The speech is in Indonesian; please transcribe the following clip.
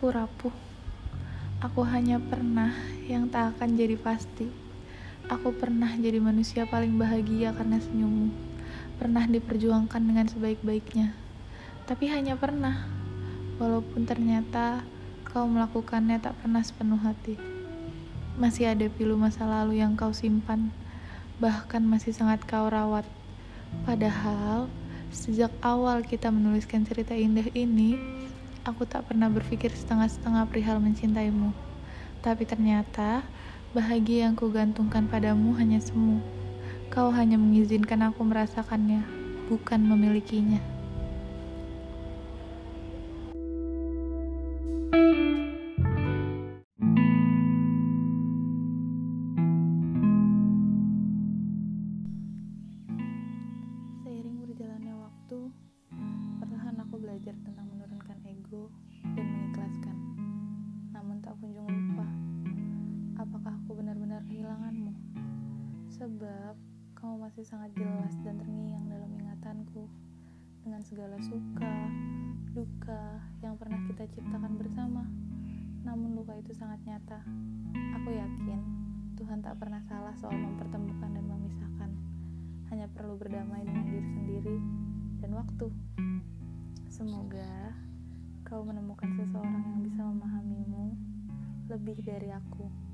Aku rapuh. Aku hanya pernah yang tak akan jadi pasti. Aku pernah jadi manusia paling bahagia karena senyummu. Pernah diperjuangkan dengan sebaik-baiknya. Tapi hanya pernah. Walaupun ternyata kau melakukannya tak pernah sepenuh hati. Masih ada pilu masa lalu yang kau simpan. Bahkan masih sangat kau rawat. Padahal, sejak awal kita menuliskan cerita indah ini, Aku tak pernah berpikir setengah-setengah perihal mencintaimu. Tapi ternyata, bahagia yang kugantungkan padamu hanya semu. Kau hanya mengizinkan aku merasakannya, bukan memilikinya. Masih sangat jelas dan terngiang dalam ingatanku dengan segala suka, duka yang pernah kita ciptakan bersama. Namun luka itu sangat nyata. Aku yakin Tuhan tak pernah salah soal mempertemukan dan memisahkan. Hanya perlu berdamai dengan diri sendiri dan waktu. Semoga kau menemukan seseorang yang bisa memahamimu lebih dari aku.